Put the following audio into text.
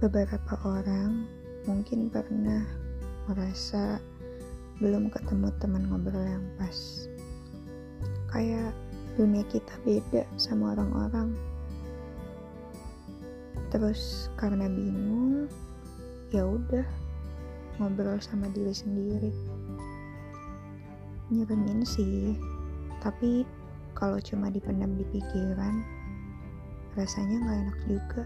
Beberapa orang mungkin pernah merasa belum ketemu teman ngobrol yang pas. Kayak dunia kita beda sama orang-orang. Terus karena bingung, ya udah ngobrol sama diri sendiri. Nyeremin sih, tapi kalau cuma dipendam di pikiran, rasanya nggak enak juga.